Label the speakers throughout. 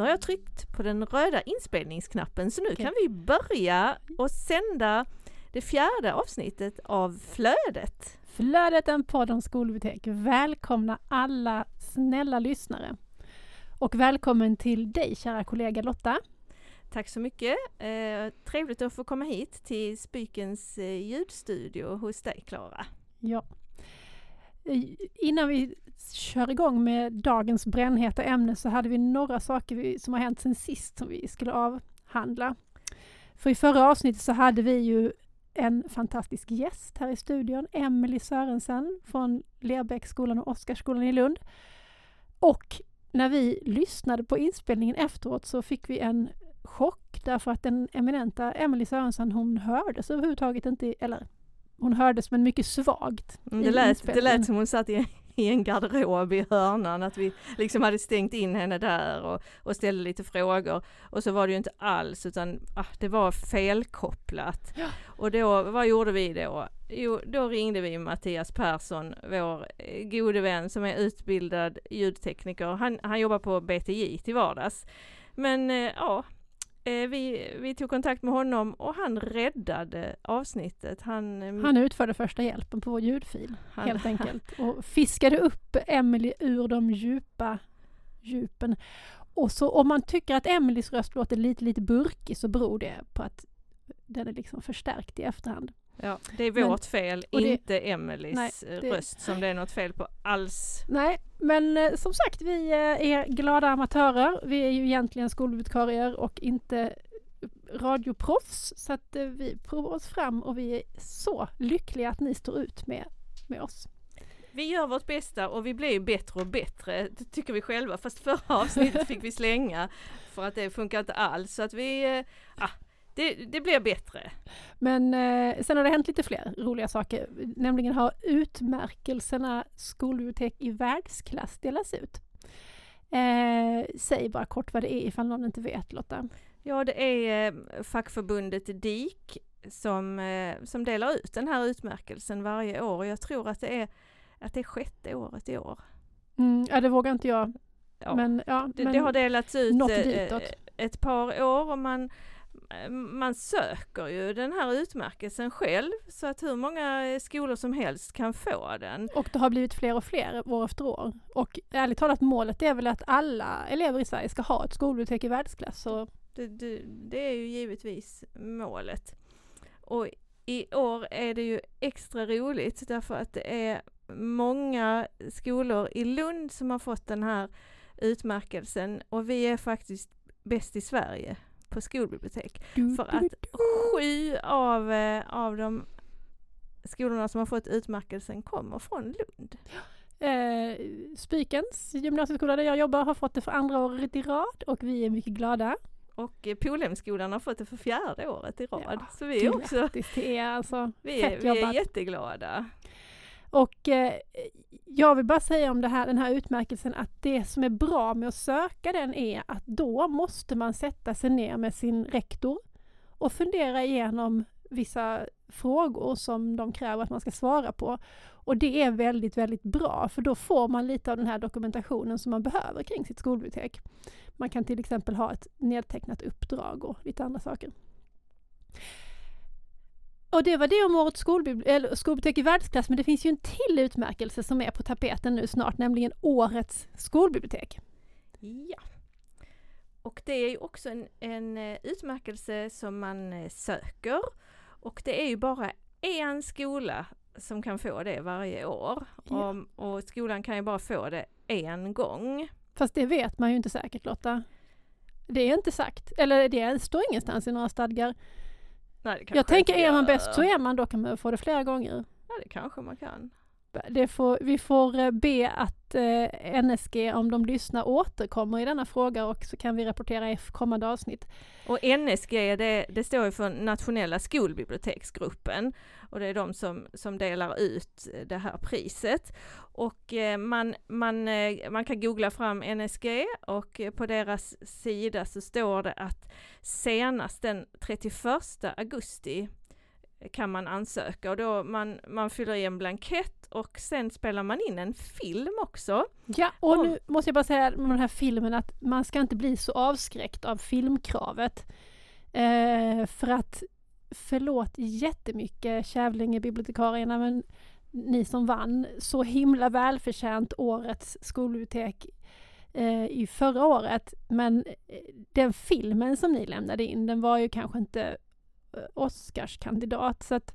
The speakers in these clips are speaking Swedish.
Speaker 1: Nu har jag tryckt på den röda inspelningsknappen så nu
Speaker 2: Okej.
Speaker 1: kan vi börja och sända det fjärde avsnittet av Flödet.
Speaker 2: Flödet en podd om skolbibliotek. Välkomna alla snälla lyssnare. Och välkommen till dig kära kollega Lotta.
Speaker 1: Tack så mycket. Eh, trevligt att få komma hit till Spykens eh, ljudstudio hos dig Klara.
Speaker 2: Ja. I- Innan vi kör igång med dagens brännheta ämne så hade vi några saker vi, som har hänt sen sist som vi skulle avhandla. För i förra avsnittet så hade vi ju en fantastisk gäst här i studion, Emelie Sörensen från Lerbäcksskolan och Oscarsskolan i Lund. Och när vi lyssnade på inspelningen efteråt så fick vi en chock därför att den eminenta Emelie Sörensen hon hördes överhuvudtaget inte, eller hon hördes men mycket svagt.
Speaker 1: Mm, Det lät, det lät som hon satt i, i en garderob i hörnan, att vi liksom hade stängt in henne där och, och ställde lite frågor. Och så var det ju inte alls, utan ah, det var felkopplat.
Speaker 2: Ja.
Speaker 1: Och då, vad gjorde vi då? Jo, då ringde vi Mattias Persson, vår eh, gode vän som är utbildad ljudtekniker. Han, han jobbar på BTJ till vardags. Men eh, ja, vi, vi tog kontakt med honom och han räddade avsnittet. Han, eh,
Speaker 2: Han utförde första hjälpen på vår ljudfil
Speaker 1: han,
Speaker 2: helt enkelt och fiskade upp Emily ur de djupa djupen. Och så om man tycker att Emelies röst låter lite, lite burkig så beror det på att den är liksom förstärkt i efterhand.
Speaker 1: Ja, det är
Speaker 2: Men-
Speaker 1: vårt fel,
Speaker 2: och det-
Speaker 1: inte Emelies
Speaker 2: Nej, det-
Speaker 1: röst som det är något fel på alls.
Speaker 2: Nej, men eh, som sagt, vi eh, är glada amatörer. Vi är ju egentligen skolbibliotekarier och inte radioproffs. Så att eh, vi provar oss fram och vi är så lyckliga att ni står ut med, med oss.
Speaker 1: Vi gör vårt bästa och vi blir bättre och bättre, det tycker vi själva. Fast förra avsnittet fick vi slänga för att det funkar inte alls. Så att vi, ah, det, det blir bättre.
Speaker 2: Men eh, sen har det hänt lite fler roliga saker. Nämligen har utmärkelserna skolbibliotek i världsklass delats ut. Eh, säg bara kort vad det är ifall någon inte vet Lotta.
Speaker 1: Ja, det är eh, fackförbundet DIK som, eh, som delar ut den här utmärkelsen varje år. Jag tror att det är, att det är sjätte året i år.
Speaker 2: Mm, ja, det vågar inte jag.
Speaker 1: Ja.
Speaker 2: Men, ja,
Speaker 1: Det,
Speaker 2: men
Speaker 1: det har delats ut eh, ett par år och man, man söker ju den här utmärkelsen själv så att hur många skolor som helst kan få den.
Speaker 2: Och det har blivit fler och fler år efter år. Och ärligt talat målet är väl att alla elever i Sverige ska ha ett skolbibliotek i världsklass. Så
Speaker 1: Det, det, det är ju givetvis målet. Och i år är det ju extra roligt därför att det är många skolor i Lund som har fått den här utmärkelsen och vi är faktiskt bäst i Sverige på skolbibliotek. För att sju av, eh, av de skolorna som har fått utmärkelsen kommer från Lund.
Speaker 2: Eh, Spikens gymnasieskola där jag jobbar har fått det för andra året i rad och vi är mycket glada.
Speaker 1: Och eh, Polhemskolan har fått det för fjärde året i rad.
Speaker 2: Ja,
Speaker 1: Så vi är också
Speaker 2: alltså.
Speaker 1: vi är,
Speaker 2: Fett
Speaker 1: vi är jätteglada.
Speaker 2: Och eh, jag vill bara säga om det här, den här utmärkelsen att det som är bra med att söka den är att då måste man sätta sig ner med sin rektor och fundera igenom vissa frågor som de kräver att man ska svara på. Och det är väldigt, väldigt bra för då får man lite av den här dokumentationen som man behöver kring sitt skolbibliotek. Man kan till exempel ha ett nedtecknat uppdrag och lite andra saker. Och det var det om årets skolbibli- skolbibliotek i världsklass, men det finns ju en till utmärkelse som är på tapeten nu snart, nämligen årets skolbibliotek.
Speaker 1: Ja. Och det är ju också en, en eh, utmärkelse som man eh, söker. Och det är ju bara en skola som kan få det varje år.
Speaker 2: Ja.
Speaker 1: Och, och skolan kan ju bara få det en gång.
Speaker 2: Fast det vet man ju inte säkert Lotta. Det är inte sagt, eller det står ingenstans i några stadgar.
Speaker 1: Nej,
Speaker 2: Jag tänker är man bäst så är man, då kan man få det flera gånger.
Speaker 1: Ja, det kanske man kan.
Speaker 2: Det får, vi får eh, be att eh, NSG, om de lyssnar, återkommer i denna fråga och så kan vi rapportera i kommande avsnitt.
Speaker 1: Och NSG det, det står ju för Nationella skolbiblioteksgruppen och det är de som, som delar ut det här priset. Och eh, man, man, eh, man kan googla fram NSG och eh, på deras sida så står det att senast den 31 augusti kan man ansöka och då man, man fyller i en blankett och sen spelar man in en film också.
Speaker 2: Ja, och nu måste jag bara säga med den här filmen att man ska inte bli så avskräckt av filmkravet. Eh, för att, förlåt jättemycket Kävlinge-bibliotekarierna, men ni som vann så himla välförtjänt årets skolbibliotek eh, i förra året. Men eh, den filmen som ni lämnade in, den var ju kanske inte Oscarskandidat. Så att,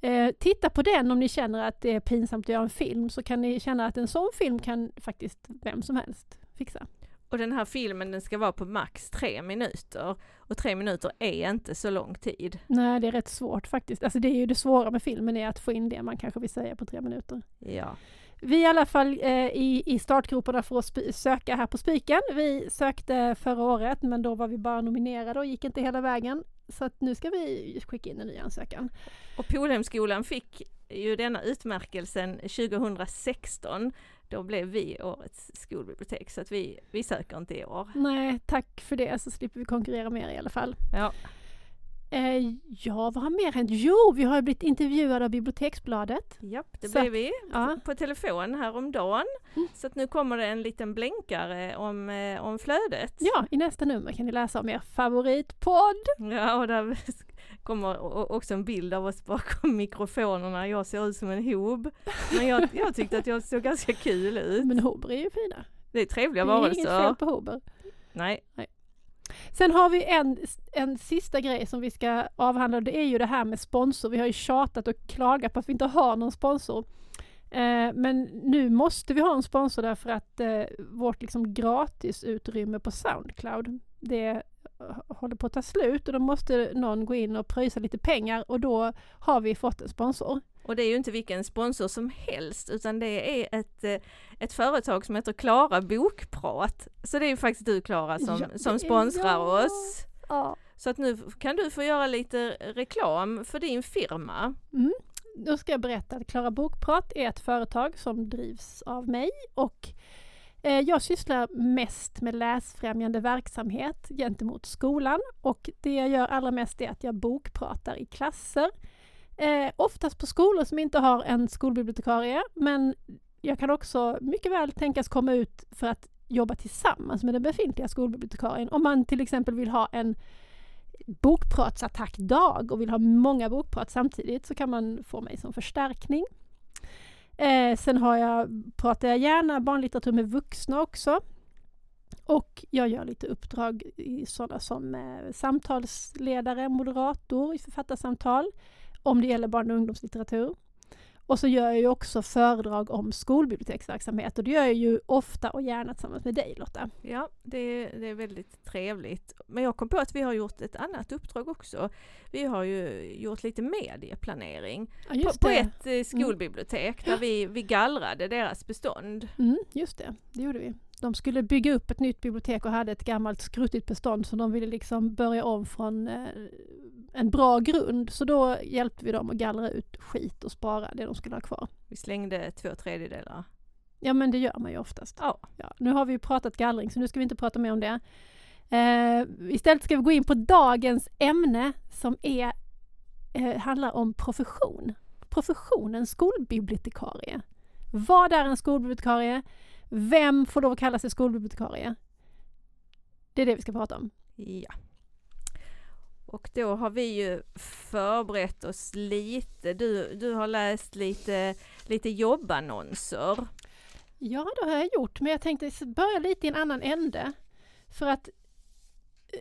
Speaker 2: eh, titta på den om ni känner att det är pinsamt att göra en film, så kan ni känna att en sån film kan faktiskt vem som helst fixa.
Speaker 1: Och den här filmen den ska vara på max tre minuter. Och tre minuter är inte så lång tid.
Speaker 2: Nej, det är rätt svårt faktiskt. Alltså det är ju det svåra med filmen, är att få in det man kanske vill säga på tre minuter.
Speaker 1: Ja.
Speaker 2: Vi är i alla fall eh, i, i startgroparna för att söka här på Spiken. Vi sökte förra året, men då var vi bara nominerade och gick inte hela vägen. Så att nu ska vi skicka in en ny ansökan.
Speaker 1: Och Polhemskolan fick ju denna utmärkelsen 2016 då blev vi årets skolbibliotek så att vi, vi söker inte i år.
Speaker 2: Nej, tack för det så slipper vi konkurrera mer i alla fall.
Speaker 1: Ja.
Speaker 2: Eh, ja, vad har mer hänt? Jo, vi har blivit intervjuade av Biblioteksbladet.
Speaker 1: Japp, det så, blev vi ja. på telefon häromdagen. Mm. Så nu kommer det en liten blänkare om, eh, om flödet.
Speaker 2: Ja, i nästa nummer kan ni läsa om er favoritpodd.
Speaker 1: Ja, och där kommer också en bild av oss bakom mikrofonerna. Jag ser ut som en hob. Men jag, jag tyckte att jag såg ganska kul ut.
Speaker 2: Men hober är ju fina.
Speaker 1: Det är trevliga varelser.
Speaker 2: Det är inget fel på hober.
Speaker 1: Nej. Nej.
Speaker 2: Sen har vi en, en sista grej som vi ska avhandla det är ju det här med sponsor. Vi har ju tjatat och klagat på att vi inte har någon sponsor. Eh, men nu måste vi ha en sponsor därför att eh, vårt liksom gratisutrymme på Soundcloud det håller på att ta slut och då måste någon gå in och pröjsa lite pengar och då har vi fått en sponsor.
Speaker 1: Och det är ju inte vilken sponsor som helst utan det är ett, eh, ett företag som heter Klara Bokprat. Så det är ju faktiskt du Klara som, ja, som sponsrar ja. oss. Ja. Så att nu kan du få göra lite reklam för din firma.
Speaker 2: Mm. Då ska jag berätta att Klara Bokprat är ett företag som drivs av mig och Eh, jag sysslar mest med läsfrämjande verksamhet gentemot skolan och det jag gör allra mest är att jag bokpratar i klasser. Eh, oftast på skolor som inte har en skolbibliotekarie men jag kan också mycket väl tänkas komma ut för att jobba tillsammans med den befintliga skolbibliotekarien. Om man till exempel vill ha en bokpratsattackdag och vill ha många bokprat samtidigt så kan man få mig som förstärkning. Eh, sen har jag, pratar jag gärna barnlitteratur med vuxna också. Och jag gör lite uppdrag i sådana som eh, samtalsledare, moderator i författarsamtal, om det gäller barn och ungdomslitteratur. Och så gör jag ju också föredrag om skolbiblioteksverksamhet och det gör jag ju ofta och gärna tillsammans med dig Lotta.
Speaker 1: Ja, det, det är väldigt trevligt. Men jag kom på att vi har gjort ett annat uppdrag också. Vi har ju gjort lite medieplanering ja, på, på, ett eh, skolbibliotek mm. där vi, vi gallrade deras bestånd.
Speaker 2: Mm, just det, det gjorde vi. De skulle bygga upp ett nytt bibliotek och hade ett gammalt skruttigt bestånd så de ville liksom börja om från eh, en bra grund. Så då hjälpte vi dem att gallra ut skit och spara det de skulle ha kvar.
Speaker 1: Vi slängde två tredjedelar.
Speaker 2: Ja men det gör man ju oftast. Ja. ja nu har vi ju pratat gallring så nu ska vi inte prata mer om det. Eh, istället ska vi gå in på dagens ämne som är, eh, handlar om profession. Professionen skolbibliotekarie. Vad är en skolbibliotekarie? Vem får lov att kalla sig skolbibliotekarie? Det är det vi ska prata om.
Speaker 1: Ja. Och då har vi ju förberett oss lite. Du, du har läst lite, lite jobbannonser.
Speaker 2: Ja, det har jag gjort, men jag tänkte börja lite i en annan ände. För att eh,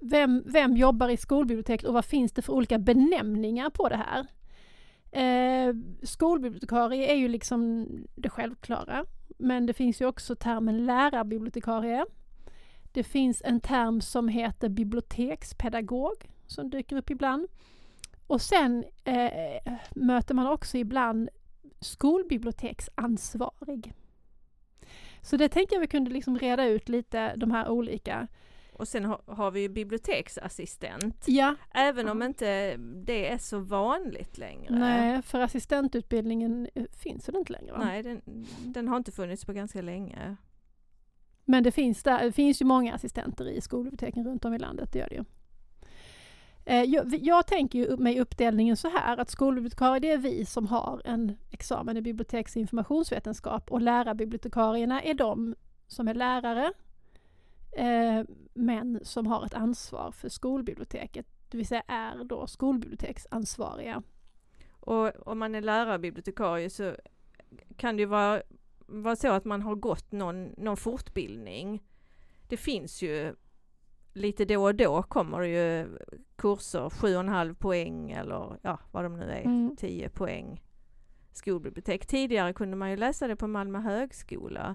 Speaker 2: vem, vem jobbar i skolbiblioteket och vad finns det för olika benämningar på det här? Eh, skolbibliotekarie är ju liksom det självklara. Men det finns ju också termen lärarbibliotekarie. Det finns en term som heter bibliotekspedagog som dyker upp ibland. Och sen eh, möter man också ibland skolbiblioteksansvarig. Så det tänkte jag vi kunde liksom reda ut lite de här olika.
Speaker 1: Och sen har, har vi biblioteksassistent.
Speaker 2: Ja.
Speaker 1: Även om inte det är så vanligt längre.
Speaker 2: Nej, för assistentutbildningen eh, finns väl inte längre? Va?
Speaker 1: Nej, den, den har inte funnits på ganska länge.
Speaker 2: Men det finns, där, det finns ju många assistenter i skolbiblioteken runt om i landet, det gör det ju. Eh, jag, jag tänker ju mig uppdelningen så här att skolbibliotekarie det är vi som har en examen i biblioteks och informationsvetenskap och lärarbibliotekarierna är de som är lärare eh, men som har ett ansvar för skolbiblioteket, det vill säga är då skolbiblioteksansvariga.
Speaker 1: Och om man är lärarbibliotekarie så kan det ju vara, vara så att man har gått någon, någon fortbildning. Det finns ju lite då och då kommer det ju kurser, 7,5 poäng eller ja, vad de nu är, mm. 10 poäng skolbibliotek. Tidigare kunde man ju läsa det på Malmö högskola.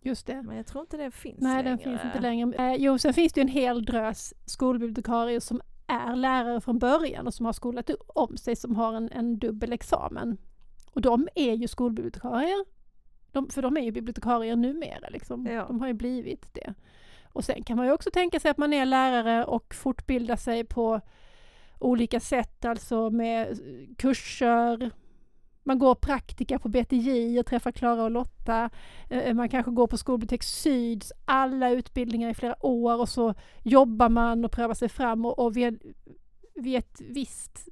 Speaker 2: Just det.
Speaker 1: Men jag tror inte det finns
Speaker 2: Nej,
Speaker 1: längre.
Speaker 2: den finns inte längre. Eh, jo, sen finns det en hel drös skolbibliotekarier som är lärare från början och som har skolat om sig, som har en, en dubbel examen. Och de är ju skolbibliotekarier. De, för de är ju bibliotekarier numera, liksom. Ja. de har ju blivit det. Och sen kan man ju också tänka sig att man är lärare och fortbildar sig på olika sätt, alltså med kurser, man går praktika på BTJ och träffar Klara och Lotta. Eh, man kanske går på Skolbibliotek Syds alla utbildningar i flera år och så jobbar man och prövar sig fram och, och vid, vid ett visst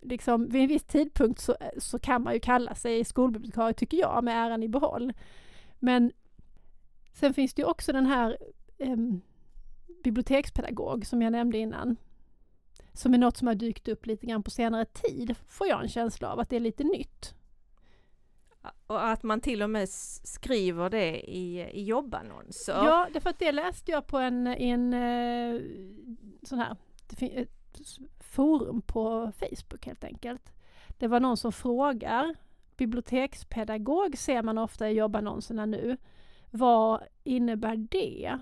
Speaker 2: liksom, vid en viss tidpunkt så, så kan man ju kalla sig skolbibliotekarie, tycker jag, med äran i behåll. Men sen finns det ju också den här eh, bibliotekspedagog som jag nämnde innan. Som är något som har dykt upp lite grann på senare tid, får jag en känsla av att det är lite nytt.
Speaker 1: Och att man till och med skriver det i, i jobbannonser.
Speaker 2: Ja, därför att det läste jag på en, en eh, sån här, forum på Facebook helt enkelt. Det var någon som frågar, bibliotekspedagog ser man ofta i jobbannonserna nu. Vad innebär det?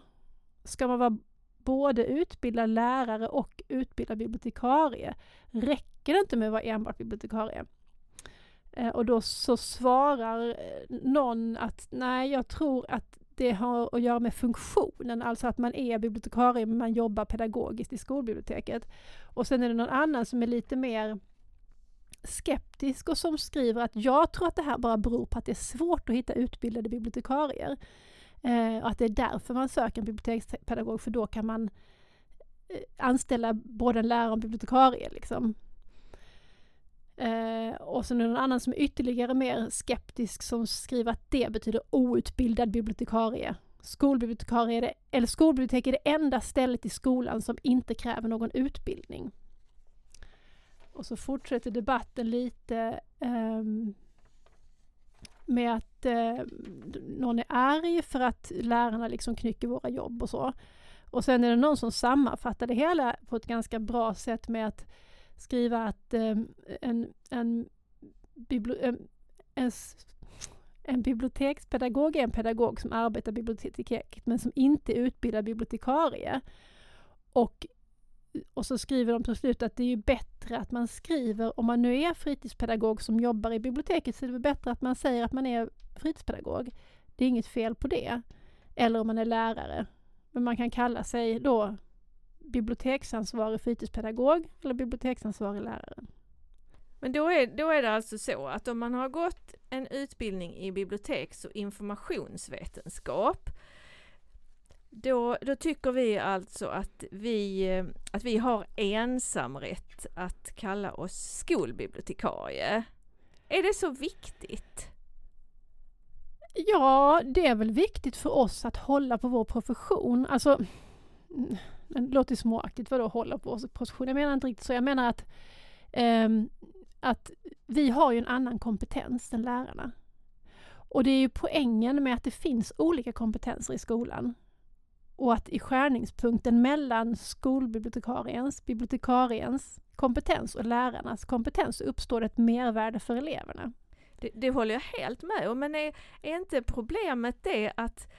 Speaker 2: Ska man vara både utbildad lärare och utbildad bibliotekarie? Räcker det inte med att vara enbart bibliotekarie? Eh, och då så svarar eh, någon att nej, jag tror att det har att göra med funktionen, alltså att man är bibliotekarie men man jobbar pedagogiskt i skolbiblioteket. Och sen är det någon annan som är lite mer skeptisk och som skriver att jag tror att det här bara beror på att det är svårt att hitta utbildade bibliotekarier. Eh, och att det är därför man söker en bibliotekspedagog, för då kan man eh, anställa både en lärare och en bibliotekarie. Liksom. Eh, och sen är det någon annan som är ytterligare mer skeptisk som skriver att det betyder outbildad bibliotekarie. Skolbibliotekarie är det, eller skolbibliotek är det enda stället i skolan som inte kräver någon utbildning. Och så fortsätter debatten lite um, med att eh, någon är arg för att lärarna liksom knycker våra jobb och så. Och sen är det någon som sammanfattar det hela på ett ganska bra sätt med att skriva att eh, en, en, en, en, en bibliotekspedagog är en pedagog som arbetar biblioteket men som inte är utbildad bibliotekarie. Och och så skriver de till slut att det är ju bättre att man skriver, om man nu är fritidspedagog som jobbar i biblioteket, så är det bättre att man säger att man är fritidspedagog. Det är inget fel på det. Eller om man är lärare. Men man kan kalla sig då biblioteksansvarig fritidspedagog eller biblioteksansvarig lärare.
Speaker 1: Men då är, då är det alltså så att om man har gått en utbildning i biblioteks och informationsvetenskap då, då tycker vi alltså att vi, eh, att vi har ensamrätt att kalla oss skolbibliotekarie. Är det så viktigt?
Speaker 2: Ja, det är väl viktigt för oss att hålla på vår profession. Alltså, mm, det låter småaktigt, vadå hålla på vår profession? Jag menar inte riktigt så. Jag menar att, um, att vi har ju en annan kompetens än lärarna. Och det är ju poängen med att det finns olika kompetenser i skolan och att i skärningspunkten mellan skolbibliotekariens, bibliotekariens kompetens och lärarnas kompetens uppstår ett mervärde för eleverna.
Speaker 1: Det, det håller jag helt med om, men är, är inte problemet det att,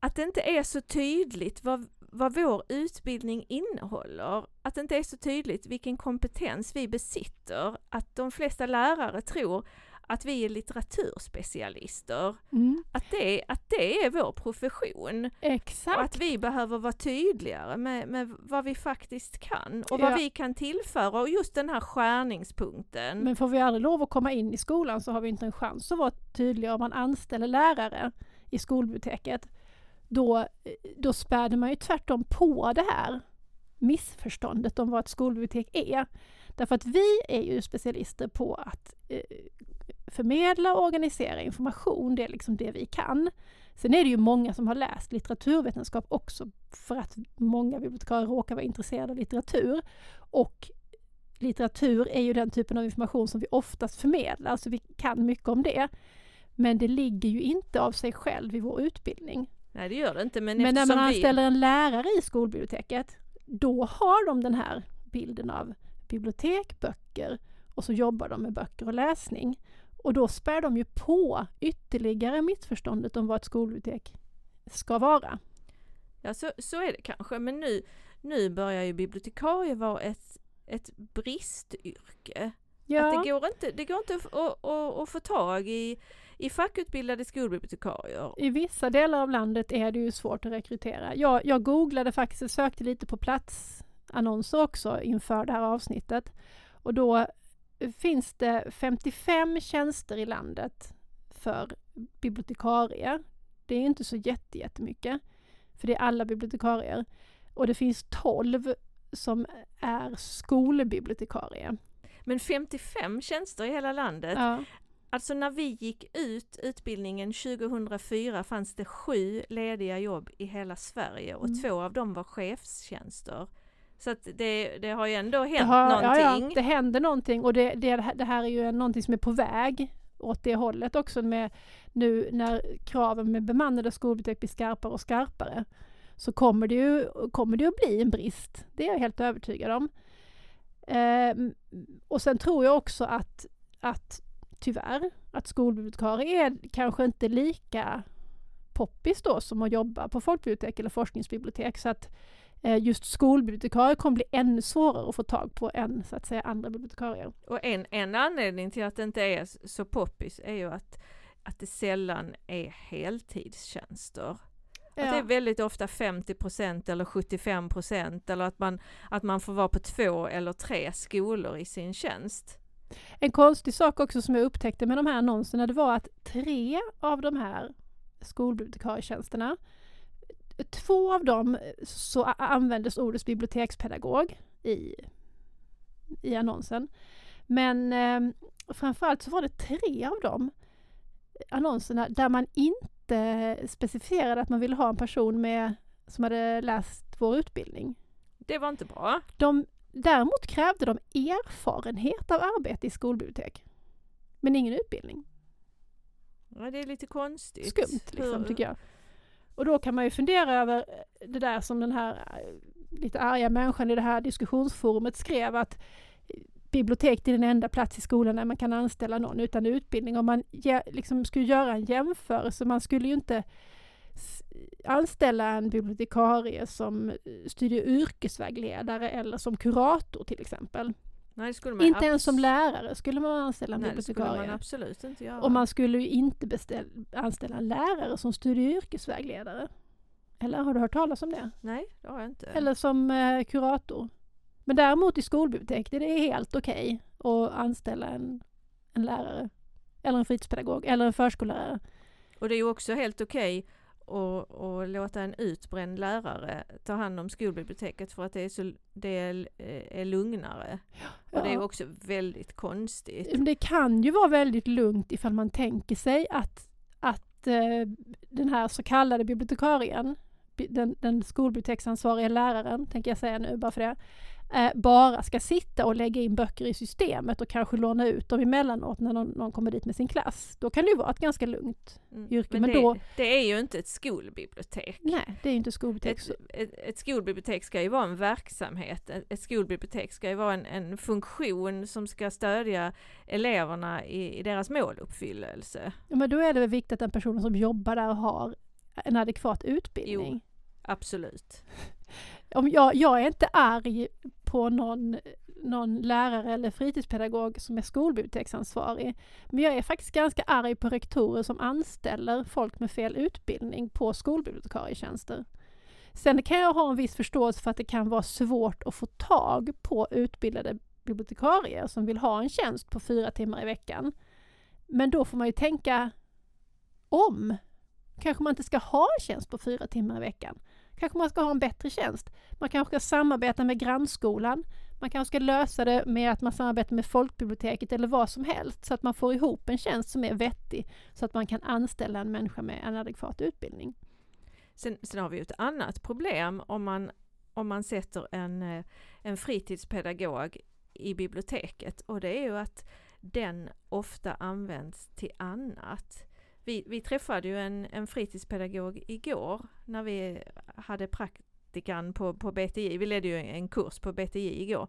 Speaker 1: att det inte är så tydligt vad, vad vår utbildning innehåller? Att det inte är så tydligt vilken kompetens vi besitter? Att de flesta lärare tror att vi är litteraturspecialister. Mm. Att, det, att det är vår profession.
Speaker 2: Exakt.
Speaker 1: Och att vi behöver vara tydligare med, med vad vi faktiskt kan och vad ja. vi kan tillföra och just den här skärningspunkten.
Speaker 2: Men får vi aldrig lov att komma in i skolan så har vi inte en chans att vara tydliga om man anställer lärare i skolbiblioteket. Då, då späder man ju tvärtom på det här missförståndet om vad ett skolbibliotek är. Därför att vi är ju specialister på att eh, förmedla och organisera information, det är liksom det vi kan. Sen är det ju många som har läst litteraturvetenskap också för att många bibliotekarier råkar vara intresserade av litteratur. Och litteratur är ju den typen av information som vi oftast förmedlar, så vi kan mycket om det. Men det ligger ju inte av sig själv i vår utbildning.
Speaker 1: Nej det gör det inte. Men,
Speaker 2: Men när man
Speaker 1: vi-
Speaker 2: anställer en lärare i skolbiblioteket, då har de den här bilden av bibliotek, böcker och så jobbar de med böcker och läsning. Och då spär de ju på ytterligare missförståndet om vad ett skolbibliotek ska vara.
Speaker 1: Ja, så, så är det kanske. Men nu, nu börjar ju bibliotekarie vara ett, ett bristyrke. Att det, går inte, det går inte att, att, att, att få tag i, i fackutbildade skolbibliotekarier.
Speaker 2: I vissa delar av landet är det ju svårt att rekrytera. Jag, jag googlade faktiskt, sökte lite på platsannonser också inför det här avsnittet. Och då finns det 55 tjänster i landet för bibliotekarie. Det är inte så jätte- jättemycket, för det är alla bibliotekarier. Och det finns 12 som är skolbibliotekarie.
Speaker 1: Men 55 tjänster i hela landet.
Speaker 2: Ja.
Speaker 1: Alltså när vi gick ut utbildningen 2004 fanns det sju lediga jobb i hela Sverige och
Speaker 2: Mm.
Speaker 1: två av dem var chefstjänster. Så att det, det har ju ändå hänt
Speaker 2: Det har-
Speaker 1: någonting.
Speaker 2: Ja, ja, det händer någonting och det, det, det här är ju någonting som är på väg åt det hållet också med nu när kraven med bemannade skolbibliotek blir skarpare och skarpare så kommer det ju kommer det att bli en brist. Det är jag helt övertygad om. Ehm, och sen tror jag också att, att tyvärr, att skolbibliotekarie är kanske inte lika poppis då som att jobba på folkbibliotek eller forskningsbibliotek så att just skolbibliotekarier kommer bli ännu svårare att få tag på än så att säga andra bibliotekarier.
Speaker 1: Och en, en anledning till att det inte är så poppis är ju att, att det sällan är heltidstjänster. Att det är väldigt ofta 50% eller 75% eller att man, att man får vara på två eller tre skolor i sin tjänst.
Speaker 2: En konstig sak också som jag upptäckte med de här annonserna det var att tre av de här skolbibliotekarietjänsterna Två av dem så a- användes ordet bibliotekspedagog i, i annonsen. Men eh, framförallt så var det tre av de annonserna där man inte specificerade att man ville ha en person med, som hade läst vår utbildning.
Speaker 1: Det var inte bra.
Speaker 2: De, däremot krävde de erfarenhet av arbete i skolbibliotek. Men ingen utbildning.
Speaker 1: Ja, det är lite konstigt.
Speaker 2: Skumt liksom,
Speaker 1: Hur-
Speaker 2: tycker jag. Och då kan man ju fundera över det där som den här eh, lite arga människan i det här diskussionsforumet skrev att biblioteket bibliotek är den enda plats i skolan där man kan anställa någon utan utbildning. Om man liksom skulle göra en jämförelse, man skulle ju inte anställa en bibliotekarie som eh, studie och yrkesvägledare eller som kurator till exempel.
Speaker 1: Nej,
Speaker 2: Inte ens som lärare skulle man anställa en
Speaker 1: Nej, skulle man
Speaker 2: bibliotekarie.
Speaker 1: absolut inte göra.
Speaker 2: Och man skulle ju inte beställ, anställa en lärare som studie och yrkesvägledare. Eller har du hört talas om det?
Speaker 1: Nej, det har jag inte.
Speaker 2: Eller som eh, kurator. Men däremot i skolbibliotek det är helt okej att anställa en, en lärare. Eller en fritidspedagog eller en förskollärare.
Speaker 1: Och det är ju också helt okej att, att låta en utbränd lärare ta hand om skolbiblioteket för att det är, så, det är, är lugnare. Och det är
Speaker 2: Ja.
Speaker 1: också väldigt konstigt.
Speaker 2: Det kan ju vara väldigt lugnt ifall man tänker sig att, att eh, den här så kallade bibliotekarien, bi- den, den skolbiblioteksansvariga läraren, tänker jag säga nu bara för det, eh, bara ska sitta och lägga in böcker i systemet och kanske låna ut dem emellanåt när någon, någon kommer dit med sin klass. Då kan det ju vara ett ganska lugnt
Speaker 1: Mm.
Speaker 2: yrke,
Speaker 1: Men,
Speaker 2: men
Speaker 1: det,
Speaker 2: då-
Speaker 1: det är ju inte ett skolbibliotek.
Speaker 2: Nej, det är inte skolbibliotek.
Speaker 1: Ett, ett, ett skolbibliotek ska ju vara en verksamhet. Ett, ett skolbibliotek ska ju vara en, en funktion som ska stödja eleverna i, i deras måluppfyllelse.
Speaker 2: Ja, men då är det väl viktigt att den personen som jobbar där har en adekvat utbildning.
Speaker 1: Absolut.
Speaker 2: Om jag, jag är inte arg på någon, någon lärare eller fritidspedagog som är skolbiblioteksansvarig. Men jag är faktiskt ganska arg på rektorer som anställer folk med fel utbildning på skolbibliotekarietjänster. Sen kan jag ha en viss förståelse för att det kan vara svårt att få tag på utbildade bibliotekarier som vill ha en tjänst på fyra timmar i veckan. Men då får man ju tänka om. Kanske man inte ska ha en tjänst på fyra timmar i veckan kanske man ska ha en bättre tjänst. Man kanske ska samarbeta med grannskolan. Man kanske ska lösa det med att man samarbetar med folkbiblioteket eller vad som helst så att man får ihop en tjänst som är vettig så att man kan anställa en människa med en adekvat utbildning.
Speaker 1: Sen, sen har vi ju ett annat problem om man, om man sätter en, eh, en fritidspedagog i biblioteket och det är ju att den ofta används till annat. Vi, vi träffade ju en, en fritidspedagog igår när vi hade praktikan på, på BTI. Vi ledde ju en kurs på BTI igår.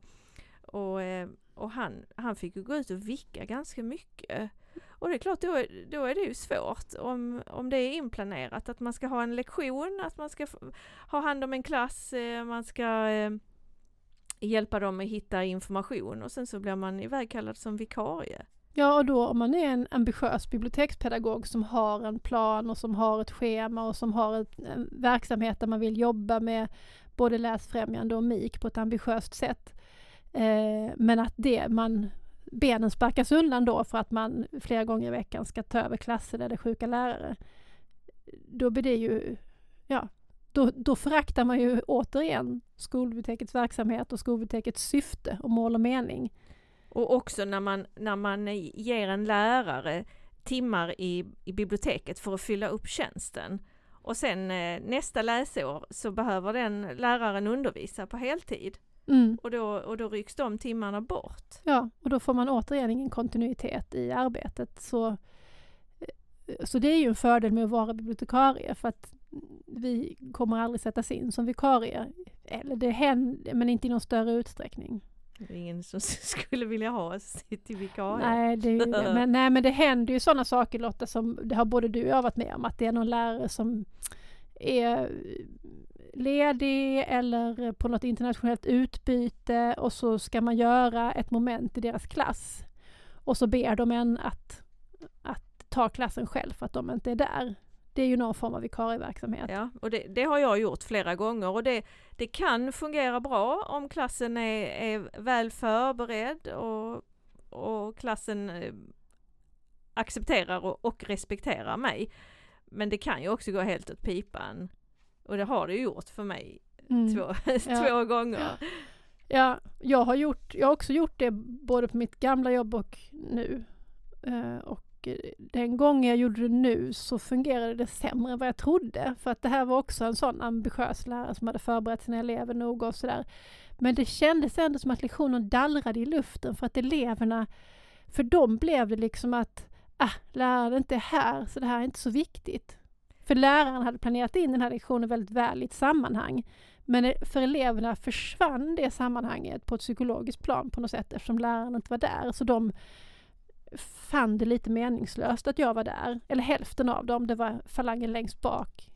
Speaker 1: Och, eh, och han, han fick ju gå ut och vicka ganska mycket. Och det är klart, då, då är det ju svårt om, om det är inplanerat att man ska ha en lektion, att man ska ha hand om en klass, eh, man ska eh, hjälpa dem att hitta information och sen så blir man ivägkallad som vikarie.
Speaker 2: Ja, och då om man är en ambitiös bibliotekspedagog som har en plan och som har ett schema och som har ett, en verksamhet där man vill jobba med både läsfrämjande och MIK på ett ambitiöst sätt. Eh, men att det man benen sparkas undan då för att man flera gånger i veckan ska ta över klasser där det är sjuka lärare. Då blir det ju, ja, då, då föraktar man ju återigen skolbibliotekets verksamhet och skolbibliotekets syfte och mål och mening.
Speaker 1: Och också när man, när man ger en lärare timmar i, i biblioteket för att fylla upp tjänsten. Och sen eh, nästa läsår så behöver den läraren undervisa på heltid. Mm. Och, då, och då rycks de timmarna bort.
Speaker 2: Ja, och då får man återigen ingen kontinuitet i arbetet. Så, eh, så det är ju en fördel med att vara bibliotekarie för att vi kommer aldrig sättas in som vikarie. Eller det händer, men inte i någon större utsträckning.
Speaker 1: Det är ingen som skulle vilja ha oss i vikarie.
Speaker 2: Nej, det, men, nej, men det händer ju sådana saker Lotta som det har både du och jag varit med om. Att det är någon lärare som är ledig eller på något internationellt utbyte och så ska man göra ett moment i deras klass. Och så ber de en att, att ta klassen själv för att de inte är där. Det är ju någon form av vikarieverksamhet.
Speaker 1: Ja, och det, det, har jag gjort flera gånger och det, det kan fungera bra om klassen är, är väl förberedd och, och klassen eh, accepterar och, och respekterar mig. Men det kan ju också gå helt åt pipan. Och det har det gjort för mig mm. två, två gånger.
Speaker 2: Ja, jag har, gjort, jag har också gjort det både på mitt gamla jobb och nu. Uh, och den gången jag gjorde det nu så fungerade det sämre än vad jag trodde. För att det här var också en sån ambitiös lärare som hade förberett sina elever noga och sådär. Men det kändes ändå som att lektionen dallrade i luften för att eleverna, för dem blev det liksom att ah, läraren är inte här så det här är inte så viktigt. För läraren hade planerat in den här lektionen väldigt väl i ett sammanhang. Men e, för eleverna försvann det sammanhanget på ett psykologiskt plan på något sätt eftersom läraren inte var där. Så de fann det lite meningslöst att jag var där. Eller hälften av dem, det var falangen längst bak.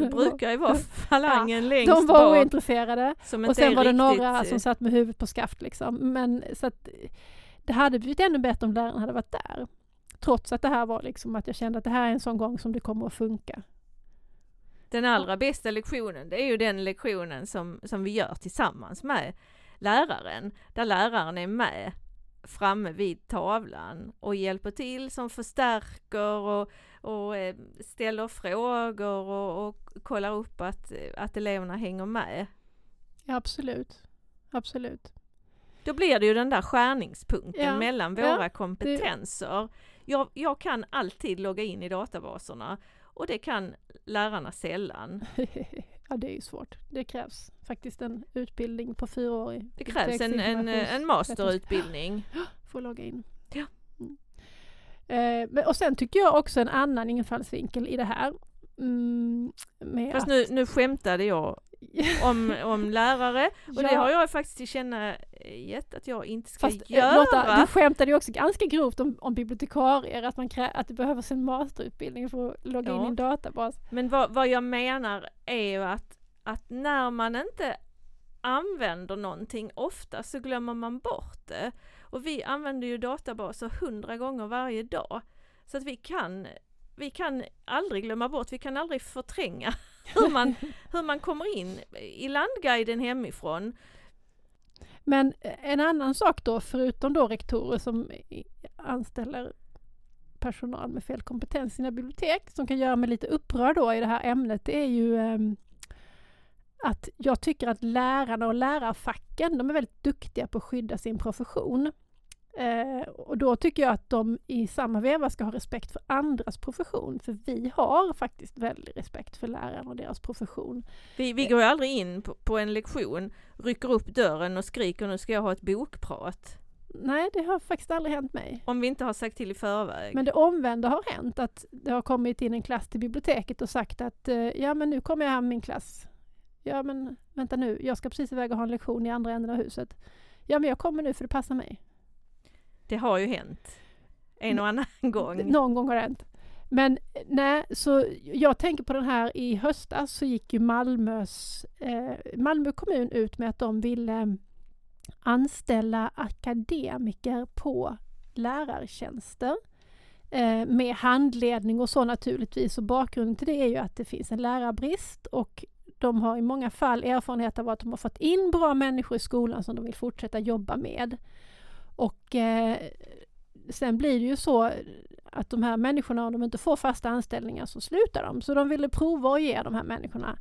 Speaker 1: Det brukar ju vara falangen ja, längst bak.
Speaker 2: De var bak, ointresserade. och sen var det några som satt med huvudet på skaft liksom. Men så att det hade blivit ännu bättre om läraren hade varit där. Trots att det här var liksom att jag kände att det här är en sån gång som det kommer att funka.
Speaker 1: Den allra bästa lektionen, det är ju den lektionen som, som vi gör tillsammans med läraren, där läraren är med framme vid tavlan och hjälper till som förstärker och, och eh, ställer frågor och, och kollar upp att, att eleverna hänger med.
Speaker 2: Ja, absolut. Absolut.
Speaker 1: Då blir det ju den där skärningspunkten ja. mellan våra ja, kompetenser. Jag, jag kan alltid logga in i databaserna och det kan lärarna sällan.
Speaker 2: ja det är ju svårt. Det krävs faktiskt en utbildning på fyra år.
Speaker 1: Det krävs en, en, en masterutbildning.
Speaker 2: Att logga in.
Speaker 1: Ja.
Speaker 2: Mm. Eh, och sen tycker jag också en annan infallsvinkel i det här. Mm,
Speaker 1: Fast att... nu, nu skämtade jag om, om lärare och ja. det har jag faktiskt tillkännagett att jag inte ska Fast, eh, göra. Lotta,
Speaker 2: du skämtade ju också ganska grovt om, om bibliotekarier, att, man krä, att det behövs en masterutbildning för att logga ja. in i en databas.
Speaker 1: Men vad, vad jag menar är ju att, att när man inte använder någonting ofta så glömmer man bort det. Och vi använder ju databaser hundra gånger varje dag. Så att vi kan, vi kan aldrig glömma bort, vi kan aldrig förtränga hur man, hur man kommer in i landguiden hemifrån.
Speaker 2: Men eh, en annan sak då, förutom då rektorer som anställer personal med fel kompetens i sina bibliotek, som kan göra mig lite upprörd då i det här ämnet, det är ju ehm, att jag tycker att lärarna och lärarfacken, de är väldigt duktiga på att skydda sin profession. Eh, och då tycker jag att de i samma veva ska ha respekt för andras profession, för vi har faktiskt väldigt respekt för lärarna och deras profession.
Speaker 1: Vi, vi går ju aldrig in på, på en lektion, rycker upp dörren och skriker nu ska jag ha ett bokprat.
Speaker 2: Nej, det har faktiskt aldrig hänt mig.
Speaker 1: Om vi inte har sagt till i förväg.
Speaker 2: Men det omvända har hänt, att det har kommit in en klass till biblioteket och sagt att eh, ja men nu kommer jag hem min klass. Ja men vänta nu, jag ska precis iväg och ha en lektion i andra änden av huset. Ja men jag kommer nu för det passar mig.
Speaker 1: Det har ju hänt. En och annan gång.
Speaker 2: Någon gång har det hänt. Men nej, så jag tänker på den här i höstas så gick ju Malmös, eh, Malmö kommun ut med att de ville anställa akademiker på lärartjänster eh, med handledning och så naturligtvis. Och bakgrunden till det är ju att det finns en lärarbrist och de har i många fall erfarenhet av att de har fått in bra människor i skolan som de vill fortsätta jobba med. Och eh, sen blir det ju så att de här människorna, om de inte får fasta anställningar så slutar de. Så de ville prova att ge de här människorna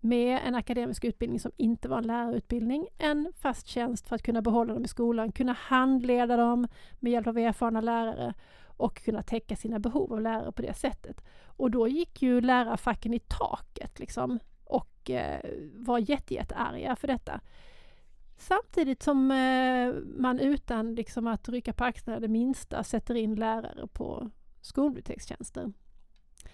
Speaker 2: med en akademisk utbildning som inte var en lärarutbildning, en fast tjänst för att kunna behålla dem i skolan, kunna handleda dem med hjälp av erfarna lärare och kunna täcka sina behov av lärare på det sättet. Och då gick ju lärarfacken i taket liksom och eh, var jättejättearga för detta. Samtidigt som eh, man utan liksom, att rycka på axlarna det minsta sätter in lärare på skolbibliotekstjänster.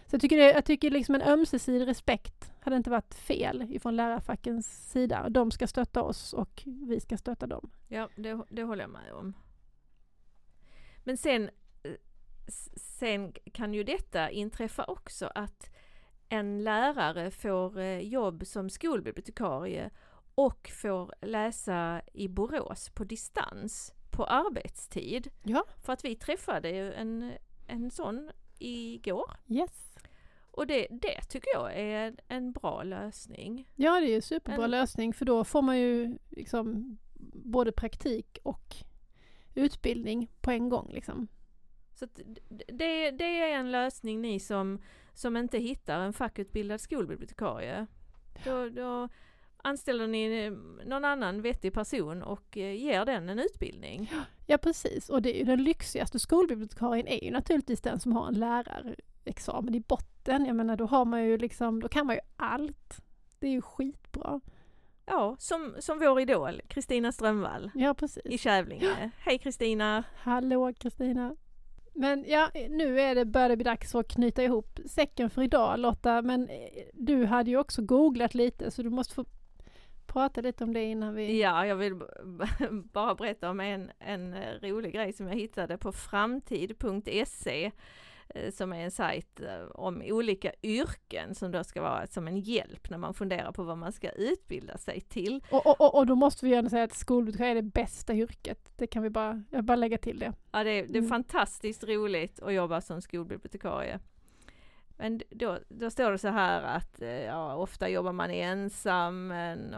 Speaker 2: Så jag tycker, det, jag tycker liksom en ömsesidig respekt hade inte varit fel ifrån lärarfackens sida. De ska stötta oss och vi ska stötta dem.
Speaker 1: Ja, det, det håller jag med om. Men sen, eh, sen kan ju detta inträffa också att en lärare får eh, jobb som skolbibliotekarie och får läsa i Borås på distans på arbetstid.
Speaker 2: Ja.
Speaker 1: För att vi träffade ju en, en sån igår.
Speaker 2: Yes.
Speaker 1: Och det, det tycker jag är en bra lösning.
Speaker 2: Ja, det är en superbra
Speaker 1: En-
Speaker 2: lösning för då får man ju liksom både praktik och utbildning på en gång. Liksom.
Speaker 1: Så det, det är en lösning ni som, som inte hittar en fackutbildad skolbibliotekarie. Då, då anställer ni eh, någon annan vettig person och eh, ger den en utbildning.
Speaker 2: Ja, precis. Och det är ju den lyxigaste skolbibliotekarien är ju naturligtvis den som har en lärarexamen i botten. Jag menar, då har man ju liksom, då kan man ju allt. Det är ju skitbra.
Speaker 1: Ja, som, som vår idol Kristina Strömvall
Speaker 2: Ja,
Speaker 1: i
Speaker 2: precis.
Speaker 1: Kävlinge. Hej Kristina!
Speaker 2: Hallå Kristina! Men ja, nu är det, börjar det bli dags att knyta ihop säcken för idag Lotta, men eh, du hade ju också googlat lite så du måste få prata lite om det innan vi...
Speaker 1: Ja, jag vill bara berätta om en, en eh, rolig grej som jag hittade på framtid.se eh, som är en sajt eh, om olika yrken som då ska vara som en hjälp när man funderar på vad man ska utbilda sig till.
Speaker 2: Och, och, och, och då måste vi gärna säga att skolbibliotekar är det bästa yrket. Det kan vi bara, jag bara lägga till det.
Speaker 1: Ja, det, är, det är
Speaker 2: Mm.
Speaker 1: fantastiskt roligt att jobba som skolbibliotekarie. Men då, då står det så här att eh, ja, ofta jobbar man ensam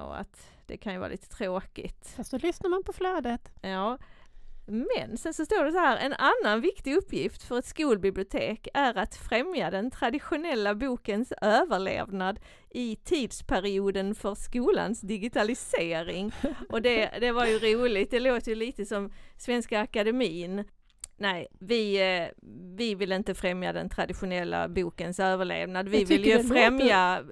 Speaker 1: och att det kan ju vara lite tråkigt.
Speaker 2: Fast då lyssnar man på flödet.
Speaker 1: Ja. Men sen så står det så här, en annan viktig uppgift för ett skolbibliotek är att främja den traditionella bokens överlevnad i tidsperioden för skolans digitalisering. Och det, det var ju roligt, det låter ju lite som Svenska Akademin. Nej, vi, eh, vi vill inte främja den traditionella bokens överlevnad. Vi vill ju
Speaker 2: det låter-
Speaker 1: främja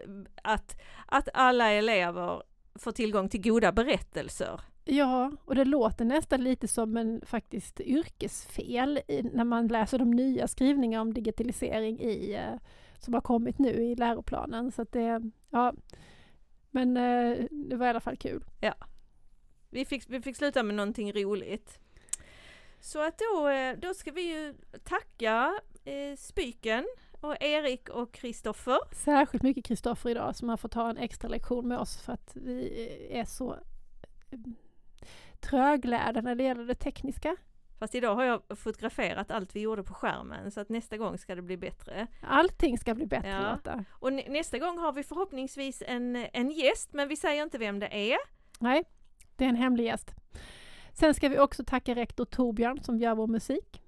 Speaker 1: att, att alla elever får tillgång till goda berättelser.
Speaker 2: Ja, och det låter nästan lite som en faktiskt yrkesfel i, när man läser de nya skrivningar om digitalisering i, eh, som har kommit nu i läroplanen. Så att det, ja. Men eh, det var i alla fall kul.
Speaker 1: Vi fick, vi fick sluta med någonting roligt. Så att då, eh, då ska vi ju tacka eh, Spyken och Erik och Kristoffer.
Speaker 2: Särskilt mycket Kristoffer idag som har fått ha en extra lektion med oss för att vi eh, är så eh, tröglärda när det gäller det tekniska.
Speaker 1: Fast idag har jag fotograferat allt vi gjorde på skärmen så att nästa gång ska det bli bättre.
Speaker 2: Allting ska bli bättre
Speaker 1: Ja.
Speaker 2: Lotta.
Speaker 1: Och nä- nästa gång har vi förhoppningsvis en, en gäst men vi säger inte vem det är.
Speaker 2: Nej, det är en hemlig gäst. Sen ska vi också tacka rektor Torbjörn som gör vår musik.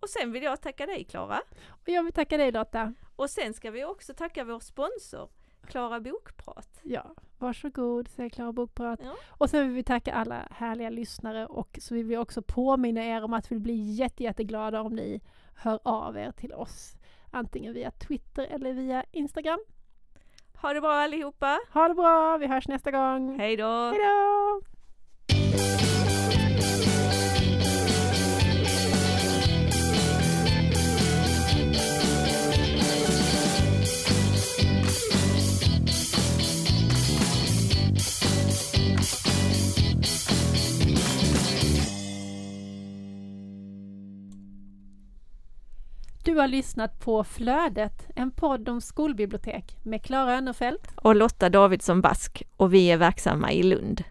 Speaker 1: Och sen vill jag tacka dig Klara.
Speaker 2: Och jag vill tacka dig Lotta.
Speaker 1: Och sen ska vi också tacka vår sponsor Klara Bokprat.
Speaker 2: Ja, Varsågod, säger Klara Bokprat.
Speaker 1: Ja.
Speaker 2: Och sen vill vi tacka alla härliga lyssnare och så vill vi också påminna er om att vi blir jätte, jätteglada om ni hör av er till oss. Antingen via Twitter eller via Instagram.
Speaker 1: Ha det bra allihopa!
Speaker 2: Ha det bra, vi hörs nästa gång.
Speaker 1: Hej då!
Speaker 2: Hej då! Du har lyssnat på Flödet, en podd om skolbibliotek med Klara Önnerfelt
Speaker 1: Och Lotta Davidsson Bask och vi är verksamma i Lund.